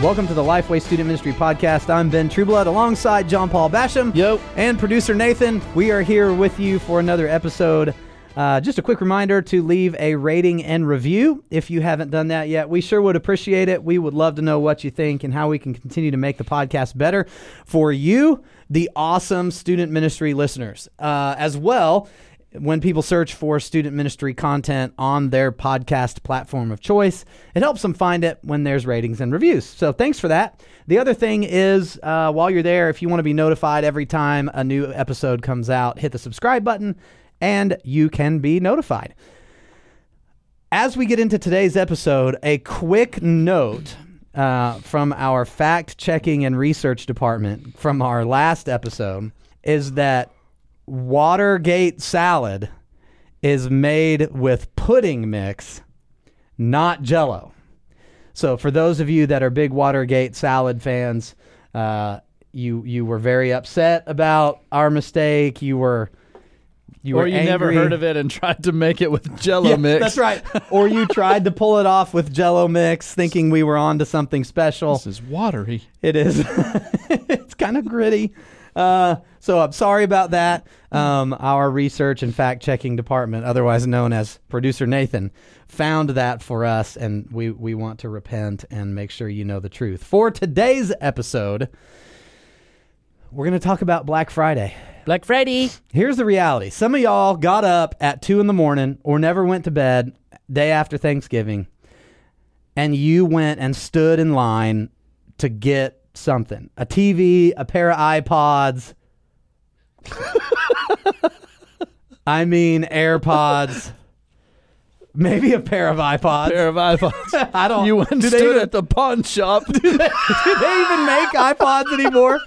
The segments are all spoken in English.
Welcome to the Lifeway Student Ministry Podcast. I'm Ben Trueblood alongside John Paul Basham. Yo. And producer Nathan. We are here with you for another episode. Uh, just a quick reminder to leave a rating and review if you haven't done that yet. We sure would appreciate it. We would love to know what you think and how we can continue to make the podcast better for you, the awesome student ministry listeners. Uh, as well, when people search for student ministry content on their podcast platform of choice, it helps them find it when there's ratings and reviews. So thanks for that. The other thing is, uh, while you're there, if you want to be notified every time a new episode comes out, hit the subscribe button and you can be notified. As we get into today's episode, a quick note uh, from our fact checking and research department from our last episode is that Watergate salad is made with pudding mix, not jello. So, for those of you that are big Watergate salad fans, uh, you you were very upset about our mistake. You were you were or were you never heard of it and tried to make it with Jello Yeah, mix. That's right. or you tried to pull it off with Jello mix, thinking we were on to something special. This is watery. It is. it's kind of gritty. Uh, so I'm sorry about that. Um, our research and fact checking department, otherwise known as producer Nathan, found that for us, and we we want to repent and make sure you know the truth. For today's episode, we're going to talk about Black Friday. Black Friday. Here's the reality: some of y'all got up at two in the morning or never went to bed day after Thanksgiving, and you went and stood in line to get something a TV, a pair of iPods. I mean, AirPods. Maybe a pair of iPods. Pair of iPhones. I don't. you went and do they stood even, at the pawn shop. do they even make iPods anymore?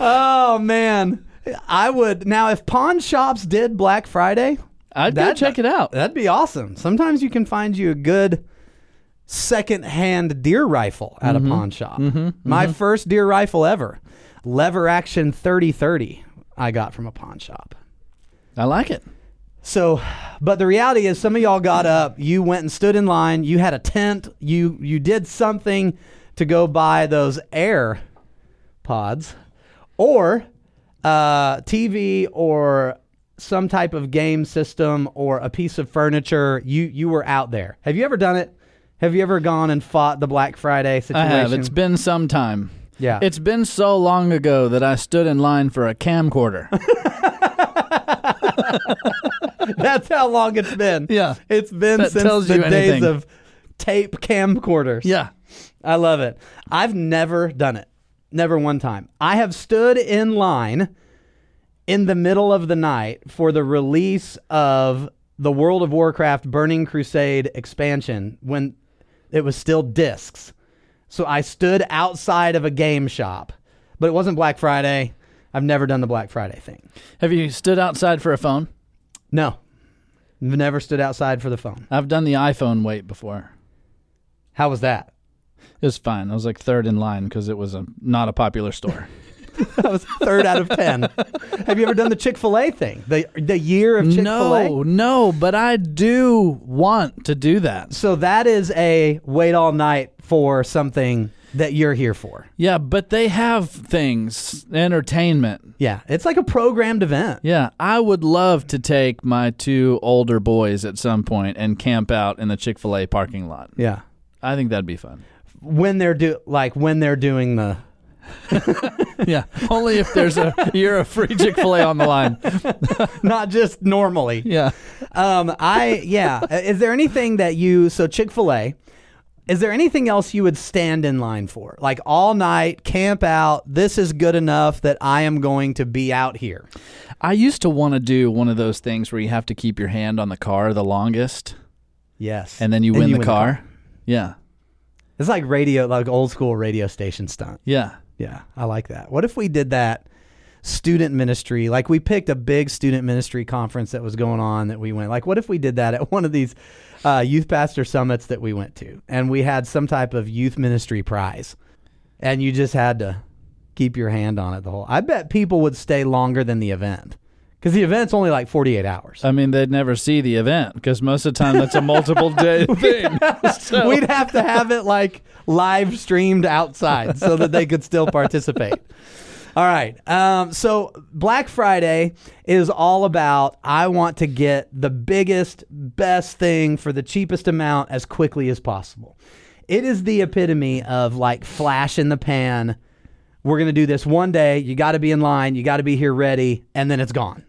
Oh man, I would now if pawn shops did Black Friday. I'd go check it out. That'd be awesome. Sometimes you can find you a good second-hand deer rifle at Mm-hmm. a pawn shop. My first deer rifle ever, lever action 3030, I got from a pawn shop. I like it. So, but the reality is, some of y'all got up, you went and stood in line, you had a tent, you you did something to go buy those air pods, or uh, TV, or some type of game system, or a piece of furniture. You you were out there. Have you ever done it? Have you ever gone and fought the Black Friday situation? I have. It's been some time. yeah. It's been so long ago that I stood in line for a camcorder. That's how long it's been. Yeah. It's been That since tells the you days anything. of tape camcorders. yeah. I love it. I've never done it. Never one time. I have stood in line in the middle of the night for the release of the World of Warcraft Burning Crusade expansion when it was still discs. So I stood outside of a game shop, but it wasn't Black Friday. I've never done the Black Friday thing. Have you stood outside for a phone? No. Never stood outside for the phone. I've done the iPhone wait before. How was that? It was fine. I was like third in line because it was a not a popular store. That was third out of ten. Have you ever done the Chick Fil A thing? The the year of Chick Fil A. no, no, but I do want to do that. So that is a wait all night for something that you're here for. Yeah, but they have things, entertainment. Yeah, it's like a programmed event. Yeah, I would love to take my two older boys at some point and camp out in the Chick Fil A parking lot. Yeah, I think that'd be fun. when they're do like when they're doing the Yeah, only if there's a year of free Chick Fil A on the line. not just normally. Yeah, Um, I yeah. Is there anything that you so Chick Fil A? Is there anything else you would stand in line for? Like all night, camp out. This is good enough that I am going to be out here. I used to want to do one of those things where you have to keep your hand on the car the longest, Yes. and then you win the car. Yeah, It's like radio, like old school radio station stunt. yeah. Yeah, I like that. What if we did that student ministry? Like we picked a big student ministry conference that was going on that we went. Like, what if we did that at one of these uh, youth pastor summits that we went to, and we had some type of youth ministry prize, and you just had to keep your hand on it the whole. I bet people would stay longer than the event because the event's only like 48 hours. I mean, they'd never see the event because most of the time that's a multiple day thing. So- We'd have to have it like live streamed outside so that they could still participate. All right. Um, so Black Friday is all about I want to get the biggest, best thing for the cheapest amount as quickly as possible. It is the epitome of like flash in the pan. We're going to do this one day. You got to be in line. You got to be here ready. And then it's gone.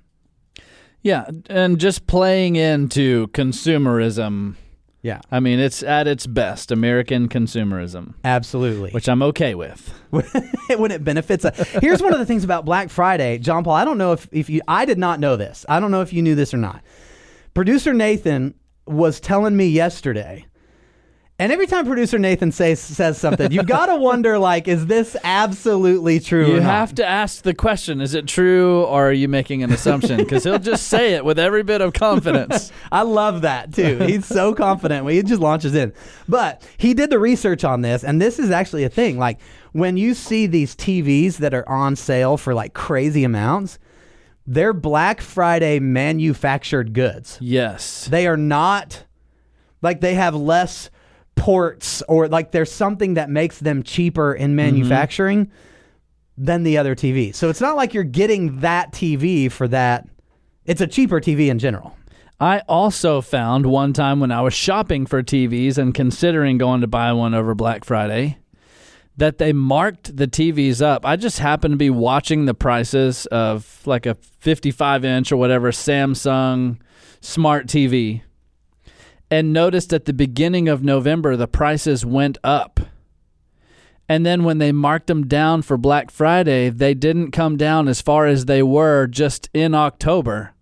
Yeah, and just playing into consumerism. Yeah, I mean, it's at its best, American consumerism, absolutely. which I'm okay with. when it benefits. us. Here's one of the things about Black Friday, John Paul. I don't know if, if you, I did not know this. I don't know if you knew this or not. Producer Nathan was telling me yesterday, and every time producer Nathan says says something, you've got to wonder, like, is this absolutely true? You or not? have to ask the question: Is it true, or are you making an assumption? Because he'll just say it with every bit of confidence. I love that too. He's so confident when he just launches in. But he did the research on this, and this is actually a thing. Like when you see these TVs that are on sale for like crazy amounts, they're Black Friday manufactured goods. yes, They are not like they have less ports or like there's something that makes them cheaper in mm-hmm. manufacturing than the other TV. So it's not like you're getting that TV for that. It's a cheaper TV in general. I also found one time when I was shopping for TVs and considering going to buy one over Black Friday that they marked the TVs up. I just happened to be watching the prices of like a 55 inch or whatever Samsung smart TV and noticed at the beginning of November the prices went up. And then when they marked them down for Black Friday, they didn't come down as far as they were just in October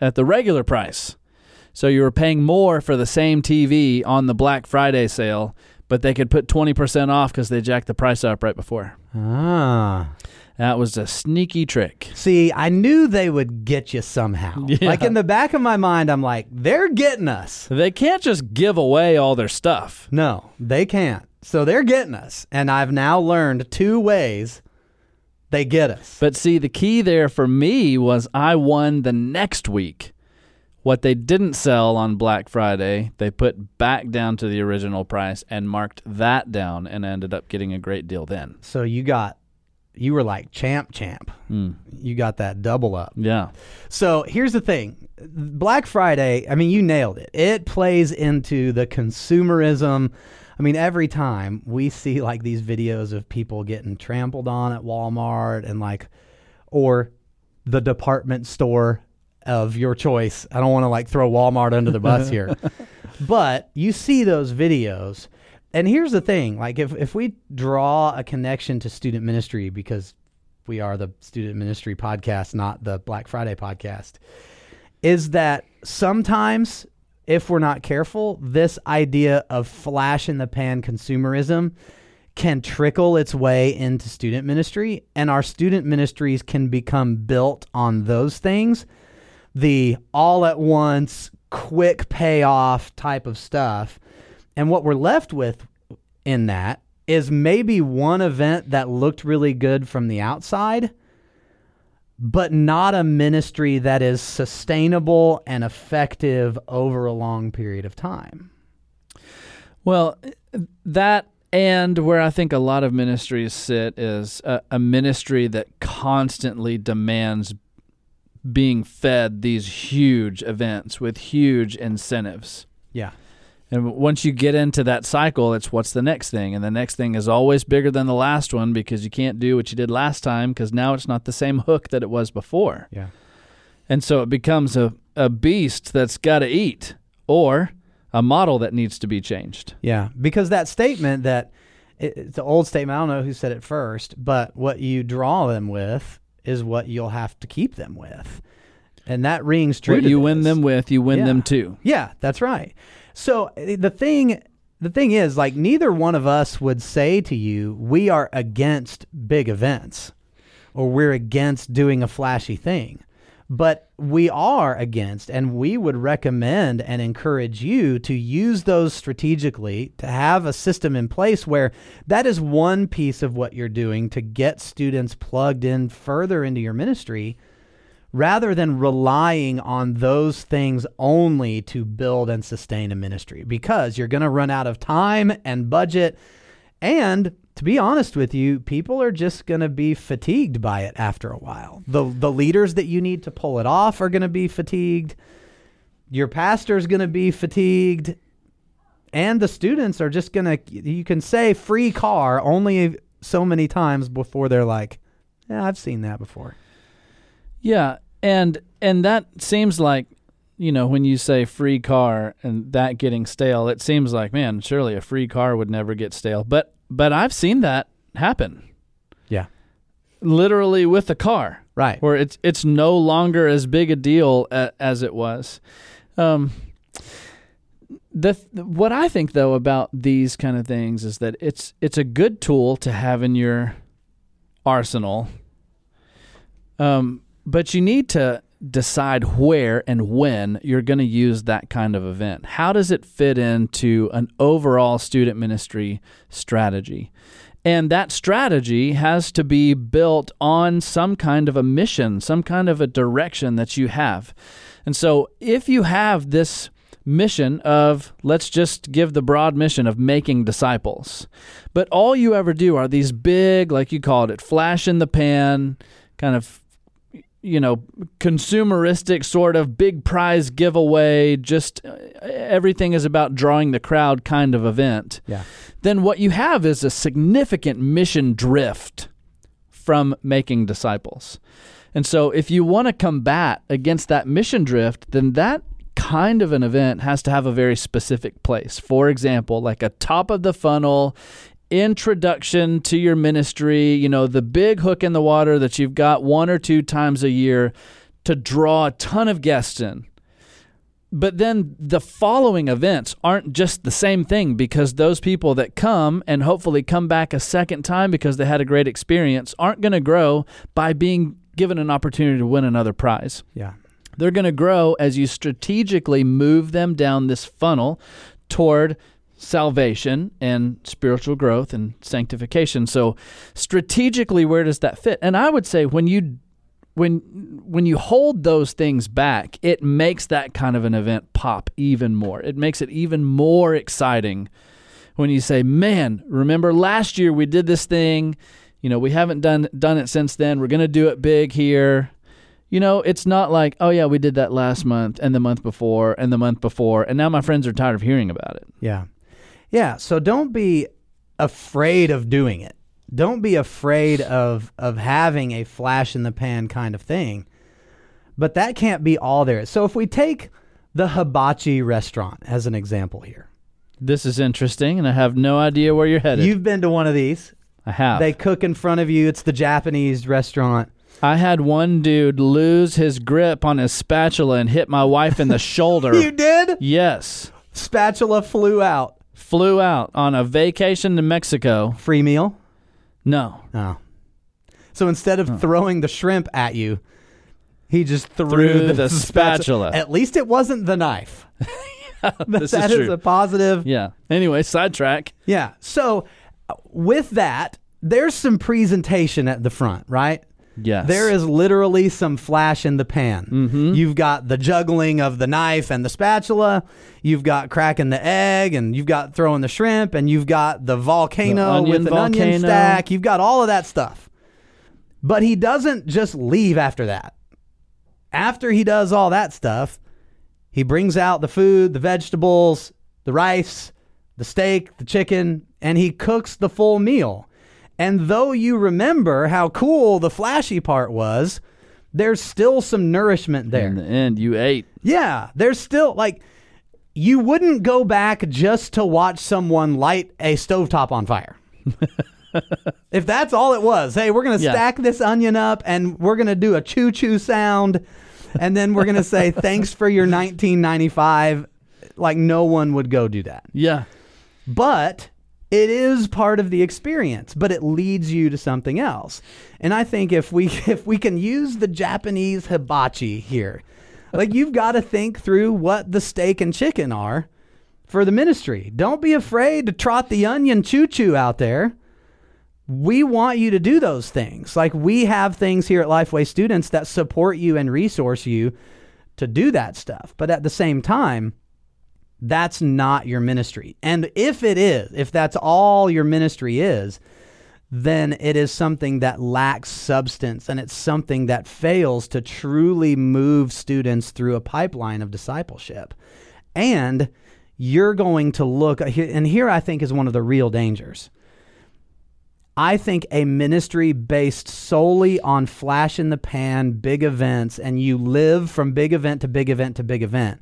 at the regular price. So you were paying more for the same TV on the Black Friday sale, but they could put 20% off because they jacked the price up right before. Ah. That was a sneaky trick. See, I knew they would get you somehow. Yeah. Like in the back of my mind, I'm like, they're getting us. They can't just give away all their stuff. No, they can't. So they're getting us. And I've now learned two ways they get us. But see, the key there for me was I won the next week. What they didn't sell on Black Friday, they put back down to the original price and marked that down and ended up getting a great deal then. So you got, you were like champ, champ. Mm. You got that double up. Yeah. So here's the thing Black Friday, I mean, you nailed it. It plays into the consumerism. I mean, every time we see like these videos of people getting trampled on at Walmart and like, or the department store of your choice. I don't want to like throw Walmart under the bus here, but you see those videos. And here's the thing like, if, if we draw a connection to student ministry, because we are the student ministry podcast, not the Black Friday podcast, is that sometimes, if we're not careful, this idea of flash in the pan consumerism can trickle its way into student ministry, and our student ministries can become built on those things the all at once, quick payoff type of stuff. And what we're left with in that is maybe one event that looked really good from the outside, but not a ministry that is sustainable and effective over a long period of time. Well, that and where I think a lot of ministries sit is a, a ministry that constantly demands being fed these huge events with huge incentives. Yeah. And once you get into that cycle, it's what's the next thing? And the next thing is always bigger than the last one because you can't do what you did last time because now it's not the same hook that it was before. Yeah. And so it becomes a, a beast that's got to eat or a model that needs to be changed. Yeah, because that statement that it- it's an old statement. I don't know who said it first, but what you draw them with is what you'll have to keep them with, and that rings true. What you win them with, you win Yeah. them too. Yeah, that's right. So eh, the thing the thing is like neither one of us would say to you we are against big events or we're against doing a flashy thing. But we are against and we would recommend and encourage you to use those strategically to have a system in place where that is one piece of what you're doing to get students plugged in further into your ministry rather than relying on those things only to build and sustain a ministry because you're going to run out of time and budget. And to be honest with you, people are just going to be fatigued by it after a while. The, the leaders that you need to pull it off are going to be fatigued. Your pastor's going to be fatigued. And the students are just going to, you can say free car only so many times before they're like, yeah, I've seen that before. Yeah, and and that seems like you know when you say free car and that getting stale, it seems like man, surely a free car would never get stale. But but I've seen that happen. Yeah. Literally with a car. Right. Where it's it's no longer as big a deal a, as it was. Um the what I think though about these kind of things is that it's it's a good tool to have in your arsenal. Um, but you need to decide where and when you're going to use that kind of event. How does it fit into an overall student ministry strategy? And that strategy has to be built on some kind of a mission, some kind of a direction that you have. And so if you have this mission of let's just give the broad mission of making disciples. But all you ever do are these big, like you called it, flash in the pan, kind of you know, consumeristic sort of big prize giveaway, just uh, everything is about drawing the crowd kind of event. Yeah. Then what you have is a significant mission drift from making disciples. And so if you want to combat against that mission drift, then that kind of an event has to have a very specific place. For example, like a top of the funnel introduction to your ministry, you know, the big hook in the water that you've got one or two times a year to draw a ton of guests in. But then the following events aren't just the same thing because those people that come and hopefully come back a second time because they had a great experience aren't going to grow by being given an opportunity to win another prize. Yeah. They're going to grow as you strategically move them down this funnel toward salvation and spiritual growth and sanctification. So strategically where does that fit? And I would say when you when when you hold those things back, it makes that kind of an event pop even more. It makes it even more exciting when you say, "Man, remember last year we did this thing, you know, we haven't done done it since then. We're going to do it big here." You know, it's not like, oh yeah, we did that last month and the month before and the month before, and now my friends are tired of hearing about it. Yeah. Yeah. So don't be afraid of doing it. Don't be afraid of of having a flash in the pan kind of thing. But that can't be all there. So if we take the hibachi restaurant as an example here. This is interesting, and I have no idea where you're headed. You've been to one of these. I have. They cook in front of you. It's the Japanese restaurant. I had one dude lose his grip on his spatula and hit my wife in the shoulder. You did? Yes. Spatula flew out. Flew out on a vacation to Mexico. Free meal? No. Oh. So instead of throwing the shrimp at you, he just threw, Threw the, the spatula. At least it wasn't the knife. this That is is true. a positive. yeah. Anyway, sidetrack. Yeah. So uh, with that, there's some presentation at the front, right? Yes. There is literally some flash in the pan. Mm-hmm. You've got the juggling of the knife and the spatula. You've got cracking the egg, and you've got throwing the shrimp, and you've got the volcano The with an onion volcano. stack. You've got all of that stuff. But he doesn't just leave after that. After he does all that stuff, he brings out the food, the vegetables, the rice, the steak, the chicken, and he cooks the full meal. And though you remember how cool the flashy part was, there's still some nourishment there. In the end, you ate. Yeah, there's still like you wouldn't go back just to watch someone light a stovetop on fire. if that's all it was, hey, we're going to Yeah. stack this onion up and we're going to do a choo choo sound and then we're going to say thanks for your 1995 like no one would go do that. Yeah. But it is part of the experience, but it leads you to something else. And I think if we if we can use the Japanese hibachi here, like you've got to think through what the steak and chicken are for the ministry. Don't be afraid to trot the onion choo choo out there. we want you to do those things. Like we have things here at Lifeway Students that support you and resource you to do that stuff. But at the same time, that's not your ministry. And if it is, if that's all your ministry is, then it is something that lacks substance and it's something that fails to truly move students through a pipeline of discipleship. And you're going to look, and here I think is one of the real dangers. I think a ministry based solely on flash in the pan, big events, and you live from big event to big event to big event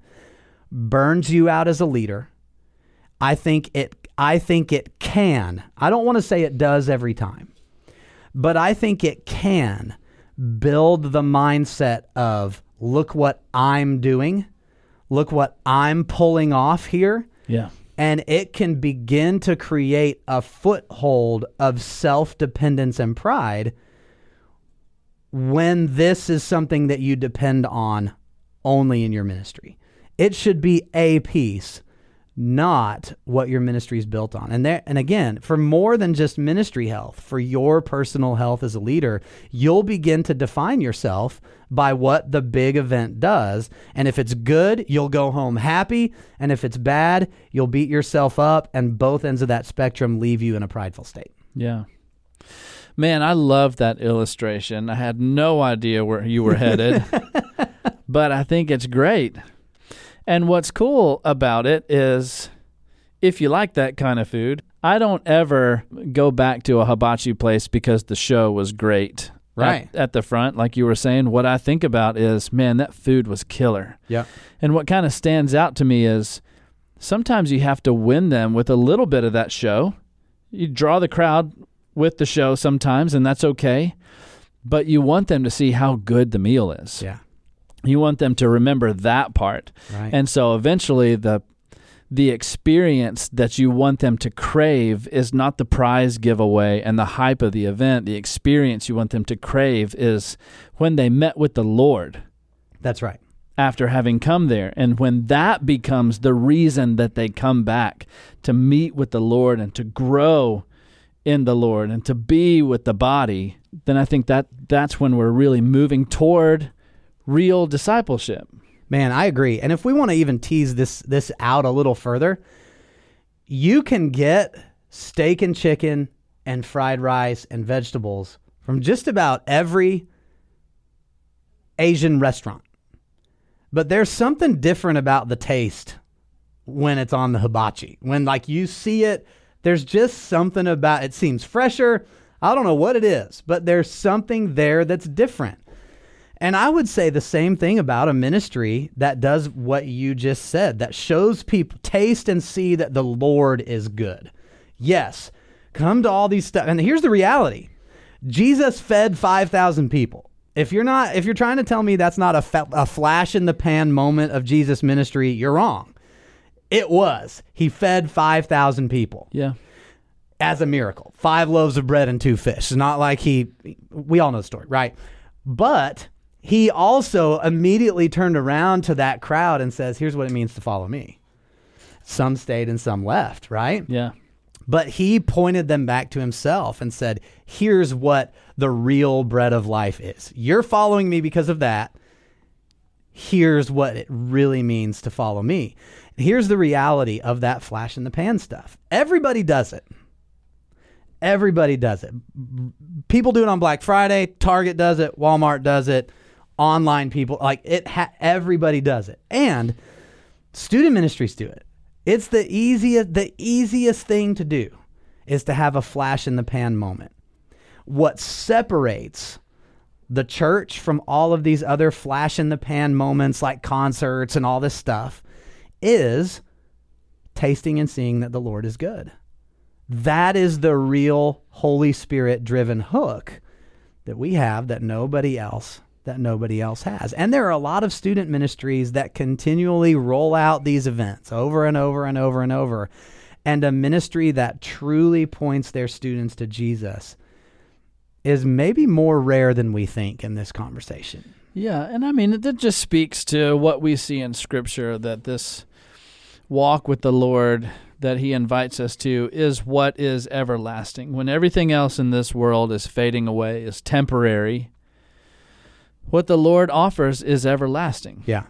burns you out as a leader. I think it I think it can. I don't want to say it does every time. But I think it can build the mindset of look what I'm doing. Look what I'm pulling off here. Yeah. And it can begin to create a foothold of self dependence and pride when this is something that you depend on only in your ministry. It should be a piece, not what your ministry is built on. And there and again, for more than just ministry health, for your personal health as a leader, you'll begin to define yourself by what the big event does. And if it's good, you'll go home happy, and if it's bad, you'll beat yourself up and both ends of that spectrum leave you in a prideful state. Yeah. Man, I love that illustration. I had no idea where you were headed, but I think it's great. And what's cool about it is if you like that kind of food, I don't ever go back to a hibachi place because the show was great. Right. At, at, the front, like you were saying, what I think about is, man, that food was killer. Yeah. And what kind of stands out to me is sometimes you have to win them with a little bit of that show. You draw the crowd with the show sometimes, and that's okay. But you want them to see how good the meal is. Yeah you want them to remember that part. Right. and so eventually the the experience that you want them to crave is not the prize giveaway and the hype of the event. The experience you want them to crave is when they met with the lord. That's right. After having come there. And when that becomes the reason that they come back to meet with the lord and to grow in the lord and to be with the body then i think that that's when we're really moving toward real discipleship. Man, I agree. And if we want to even tease this this out a little further, you can get steak and chicken and fried rice and vegetables from just about every Asian restaurant. But there's something different about the taste when it's on the hibachi. When like you see it, there's just something about it seems fresher. I don't know what it is, but there's something there that's different. And I would say the same thing about a ministry that does what you just said, that shows people taste and see that the Lord is good. Yes, come to all these stuff. And here's the reality Jesus fed 5,000 people. If you're not, if you're trying to tell me that's not a, fa- a flash in the pan moment of Jesus' ministry, you're wrong. It was. He fed 5,000 people. Yeah. As a miracle. Five loaves of bread and two fish. It's not like he, we all know the story, right? But he also immediately turned around to that crowd and says, Here's what it means to follow me. Some stayed and some left, right? Yeah. But he pointed them back to himself and said, Here's what the real bread of life is. You're following me because of that. Here's what it really means to follow me. Here's the reality of that flash in the pan stuff. Everybody does it. Everybody does it. People do it on Black Friday. Target does it. Walmart does it online people like it ha- everybody does it. And student ministries do it. It's the easiest the easiest thing to do is to have a flash in the pan moment. What separates the church from all of these other flash in the pan moments like concerts and all this stuff is tasting and seeing that the Lord is good. That is the real Holy Spirit driven hook that we have that nobody else that nobody else has. And there are a lot of student ministries that continually roll out these events over and over and over and over. And a ministry that truly points their students to Jesus is maybe more rare than we think in this conversation. Yeah, and I mean that just speaks to what we see in scripture that this walk with the Lord that he invites us to is what is everlasting. When everything else in this world is fading away, is temporary, what the Lord offers is everlasting. Yeah.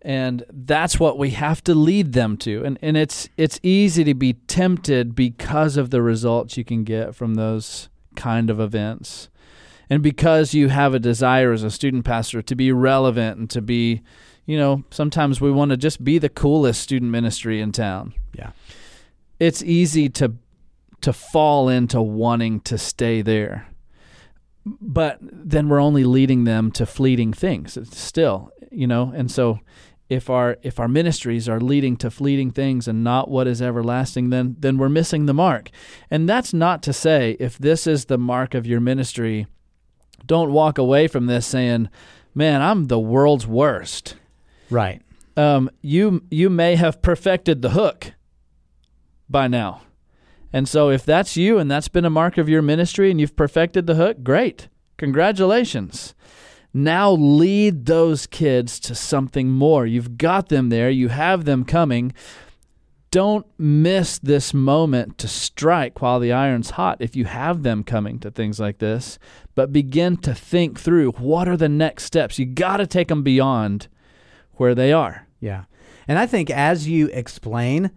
And that's what we have to lead them to. And and it's it's easy to be tempted because of the results you can get from those kind of events. And because you have a desire as a student pastor to be relevant and to be, you know, sometimes we want to just be the coolest student ministry in town. Yeah. It's easy to to fall into wanting to stay there but then we're only leading them to fleeting things still you know? And so if our if our ministries are leading to fleeting things and not what is everlasting then then we're missing the mark. And that's not to say if this is the mark of your ministry don't walk away from this saying man i'm the world's worst. Right. Um, you you may have perfected the hook by now and so if that's you and that's been a mark of your ministry and you've perfected the hook great congratulations now lead those kids to something more. You've got them there, you have them coming. Don't miss this moment to strike while the iron's hot if you have them coming to things like this, but begin to think through what are the next steps. You got to take them beyond where they are. Yeah. And I think as you explain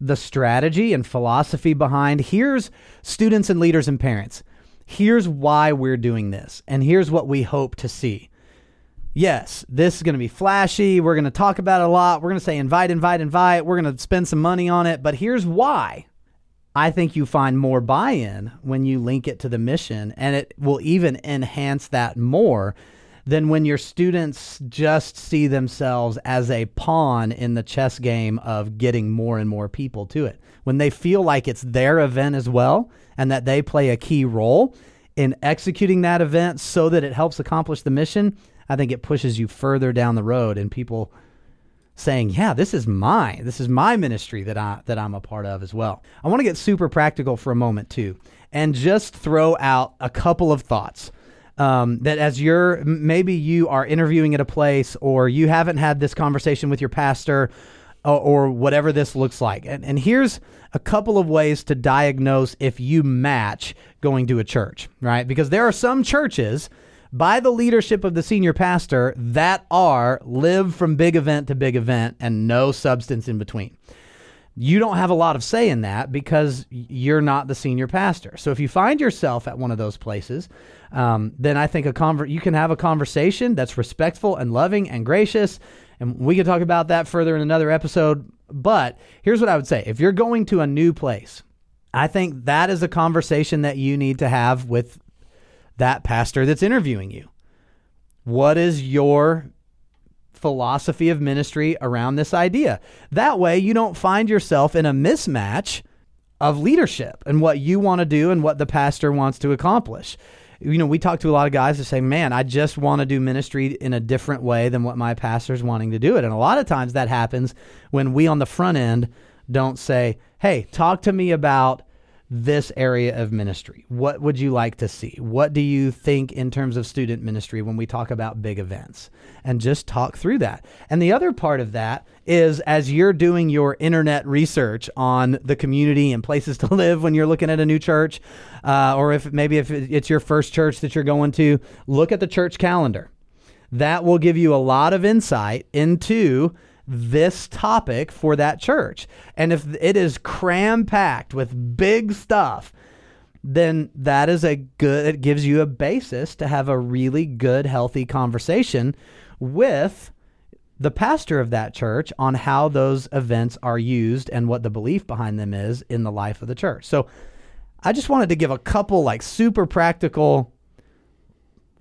the strategy and philosophy behind, here's students and leaders and parents here's why we're doing this, and here's what we hope to see. Yes, this is going to be flashy. We're going to talk about it a lot. We're going to say invite, invite, invite. We're going to spend some money on it. But here's why. I think you find more buy in when you link it to the mission, and it will even enhance that more than when your students just see themselves as a pawn in the chess game of getting more and more people to it. When they feel like it's their event as well, and that they play a key role in executing that event so that it helps accomplish the mission, I think it pushes you further down the road and people saying, "Yeah, this is mine. This is my ministry that I that I'm a part of as well." I want to get super practical for a moment too and just throw out a couple of thoughts. Um, that as you're maybe you are interviewing at a place or you haven't had this conversation with your pastor or, or whatever this looks like. And, and here's a couple of ways to diagnose if you match going to a church, right? Because there are some churches by the leadership of the senior pastor that are live from big event to big event and no substance in between. You don't have a lot of say in that because you're not the senior pastor. So if you find yourself at one of those places, um, then I think a conver- you can have a conversation that's respectful and loving and gracious and we can talk about that further in another episode. But here's what I would say if you're going to a new place, I think that is a conversation that you need to have with that pastor that's interviewing you. What is your philosophy of ministry around this idea? That way, you don't find yourself in a mismatch of leadership and what you want to do and what the pastor wants to accomplish you know, we talk to a lot of guys that say, man, I just want to do ministry in a different way than what my pastor's wanting to do it. And a lot of times that happens when we on the front end don't say, hey, talk to me about this area of ministry? What would you like to see? What do you think in terms of student ministry when we talk about big events? And just talk through that. And the other part of that is as you're doing your internet research on the community and places to live when you're looking at a new church, uh, or if maybe if it's your first church that you're going to, look at the church calendar. That will give you a lot of insight into this topic for that church. And if it is cram packed with big stuff, then that is a good, it gives you a basis to have a really good, healthy conversation with the pastor of that church on how those events are used and what the belief behind them is in the life of the church. So I just wanted to give a couple like super practical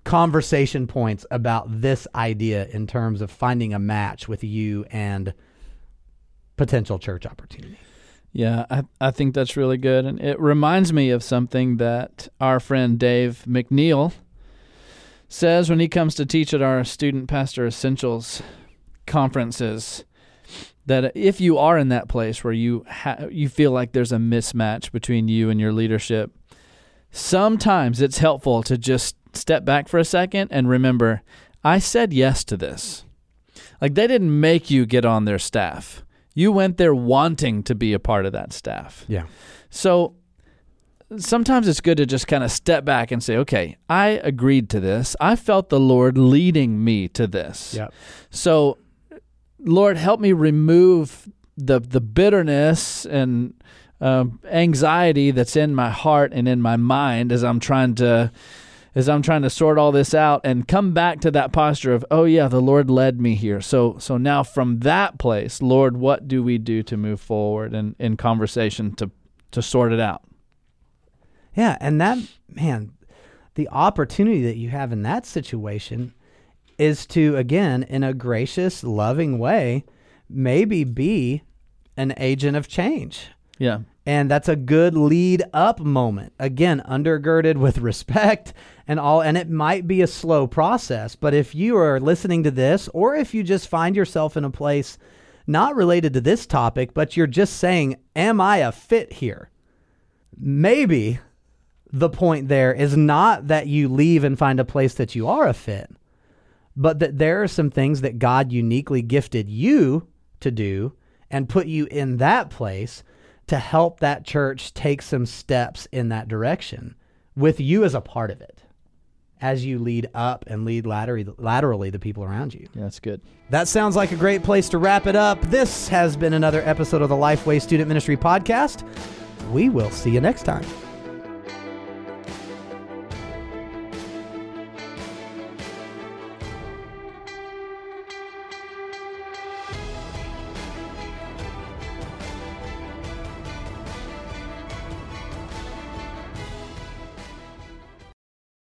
conversation points about this idea in terms of finding a match with you and potential church opportunity. Yeah, I, I think that's really good. And it reminds me of something that our friend Dave McNeil says when he comes to teach at our Student Pastor Essentials conferences that if you are in that place where you ha- you feel like there's a mismatch between you and your leadership, sometimes it's helpful to just step back for a second and remember, I said yes to this. Like they didn't make you get on their staff. You went there wanting to be a part of that staff. Yeah. So sometimes it's good to just kind of step back and say, okay, I agreed to this. I felt the Lord leading me to this. Yep. So, Lord, help me remove the the bitterness and um, anxiety that's in my heart and in my mind as I'm trying to as I'm trying to sort all this out and come back to that posture of, oh yeah, the Lord led me here. So so now from that place, Lord, what do we do to move forward and in conversation to to sort it out? Yeah, and that man, the opportunity that you have in that situation is to again, in a gracious, loving way, maybe be an agent of change. Yeah. And that's a good lead up moment. Again, undergirded with respect and all and it might be a slow process, but if you are listening to this or if you just find yourself in a place not related to this topic, but you're just saying, "Am I a fit here?" Maybe the point there is not that you leave and find a place that you are a fit, but that there are some things that God uniquely gifted you to do and put you in that place to help that church take some steps in that direction with you as a part of it as you lead up and lead laterally, laterally the people around you. Yeah, that's good. That sounds like a great place to wrap it up. This has been another episode of the Lifeway Student Ministry Podcast. We will see you next time.